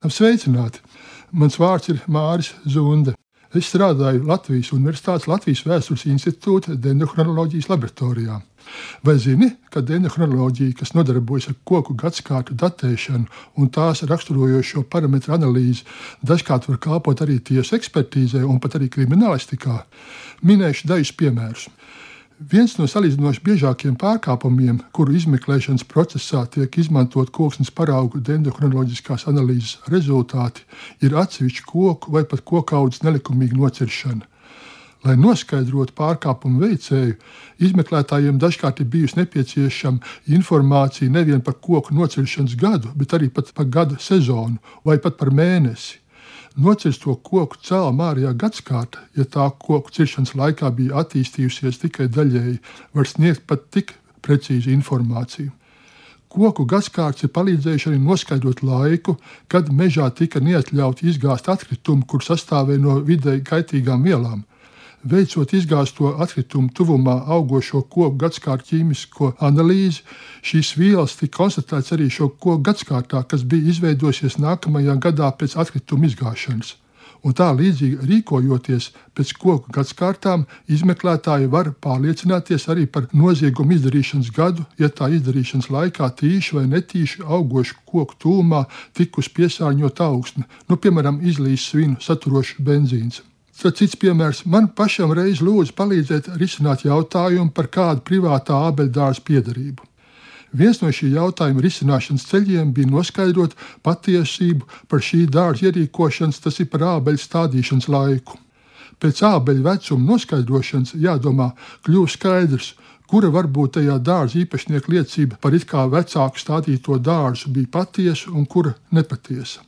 Sveicināti! Mans vārds ir Māris Zunde. Es strādāju Latvijas Universitātes Latvijas Vēstures institūta dendrochronoloģijas laboratorijā. Vai zini, ka dendrochronoloģija, kas nodarbojas ar koku gadsimtu datēšanu un tās raksturojošo parametru analīzi, dažkārt var kalpot arī tiesu ekspertīzē un pat arī kriminālistikā? Minēšu dažus piemērus. Viens no salīdzinoši biežākajiem pārkāpumiem, kuru izmeklēšanas procesā tiek izmantot koksnes paraugu dendrochronoloģiskās analīzes rezultāti, ir atsevišķu koku vai pat koku audzes nelikumīga nociršana. Lai noskaidrotu pārkāpumu veicēju, izmeklētājiem dažkārt ir bijusi nepieciešama informācija nevien par koku nociršanas gadu, bet arī par gada sezonu vai pat par mēnesi nocirsto koku cēlā Mārijā gadskārta, ja tā koku ciršanas laikā bija attīstījusies tikai daļēji, var sniegt pat tik precīzu informāciju. Koku gaskārts ir palīdzējuši arī noskaidrot laiku, kad mežā tika neatļauti izgāzt atkritumi, kur sastāvēja no vidēji kaitīgām vielām. Veicot izgāzto atkritumu tuvumā augošo koku gadsimtu ķīmisko analīzi, šīs vielas tika konstatētas arī šo koku gadsimtā, kas bija izveidojusies nākamajā gadā pēc atkrituma izgāšanas. Un tā līdzīgi rīkojoties pēc koku gadsimtām, izmeklētāji var pārliecināties arī par noziegumu izdarīšanas gadu, ja tā izdarīšanas laikā tīši vai netīši augošu koku tūmā tikus piesārņot augsne, nu, piemēram, izlīs svinu saturošs benzīns. Tad cits piemērs man pašam reiz lūdza palīdzēt risināt jautājumu par kādu privātā abeļdārza piedarību. Viens no šī jautājuma risināšanas ceļiem bija noskaidrot patiesību par šī dārza ierīkošanas, tas ir par ābeļu stādīšanas laiku. Pēc ābeļu vecuma noskaidrošanas jādomā, kļūst skaidrs, kura varbūt tajā dārza īpašnieka liecība par it kā vecāku stādīto dārzu bija patiesa un kura nepatiesa.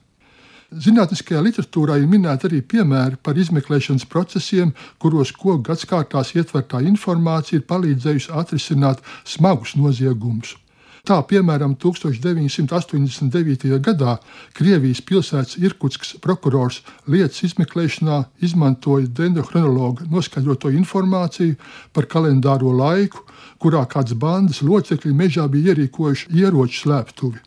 Zinātniskajā literatūrā ir minēti arī piemēri par izmeklēšanas procesiem, kuros koku gadsimtās ietvertā informācija ir palīdzējusi atrisināt smagus noziegumus. Tā, piemēram, 1989. gadā Krievijas pilsētas Irkutskas prokurors lietas izmeklēšanā izmantoja dendrochronologa noskaidroto informāciju par kalendāro laiku, kurā kāds bandas locekļi mežā bija ierīkojuši ieroču slēptuvi.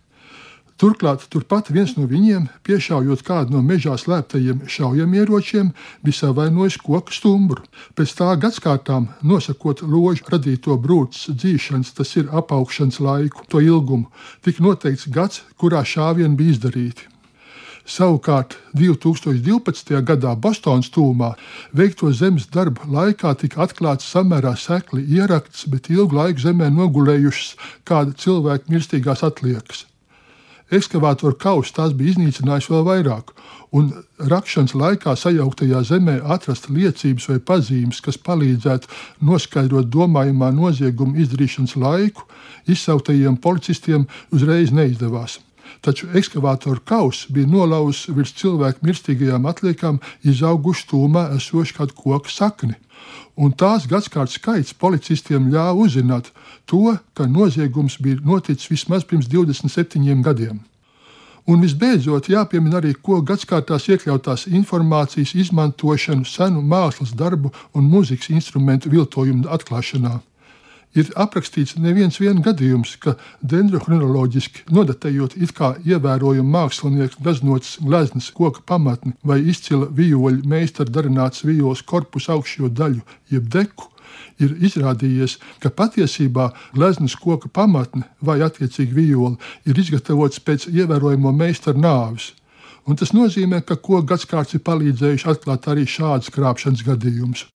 Turklāt turpat viens no viņiem, piešaujot kādu no mežā slēptajiem šaujamieročiem, bija savainojis koku stumbru. Pēc tā gadsimtām, nosakot ložu radīto brūces dzīšanas, tas ir apaugšanas laiku, to ilgumu, tika noteikts gads, kurā šāvieni bija izdarīti. Savukārt 2012. gadā Bostonas tūmā veikto zemes darbu laikā tika atklāts samērā sekli ierakts, bet ilgu laiku zemē nogulējušas kāda cilvēka mirstīgās atliekas ekskavātoru kauss tās bija iznīcinājis vēl vairāk, un rakšanas laikā sajauktajā zemē atrast liecības vai pazīmes, kas palīdzētu noskaidrot domājamā nozieguma izdarīšanas laiku, izsauktajiem policistiem uzreiz neizdevās. Taču ekskavātoru kauss bija nolauzis virs cilvēku mirstīgajām atliekām izauguši tūmā esošu kādu koku sakni un tās gadsimta skaits policistiem ļāva uzzināt to, ka noziegums bija noticis vismaz pirms 27 gadiem. Un visbeidzot, jāpiemina arī, ko gadsimtās iekļautās informācijas izmantošanu senu mākslas darbu un mūzikas instrumentu viltojumu atklāšanā ir aprakstīts neviens gadījums, ka dendrochronoloģiski nodatējot it kā ievērojumu mākslinieku gleznotas gleznas koka pamatni vai izcila vijoļu meistara darināts vijoles korpusu augšējo daļu, jeb deku, ir izrādījies, ka patiesībā gleznas koka pamatne vai attiecīgi vijoli ir izgatavots pēc ievērojamo meistaru nāves. Un tas nozīmē, ka koku gadsimts ir palīdzējuši atklāt arī šādus krāpšanas gadījumus.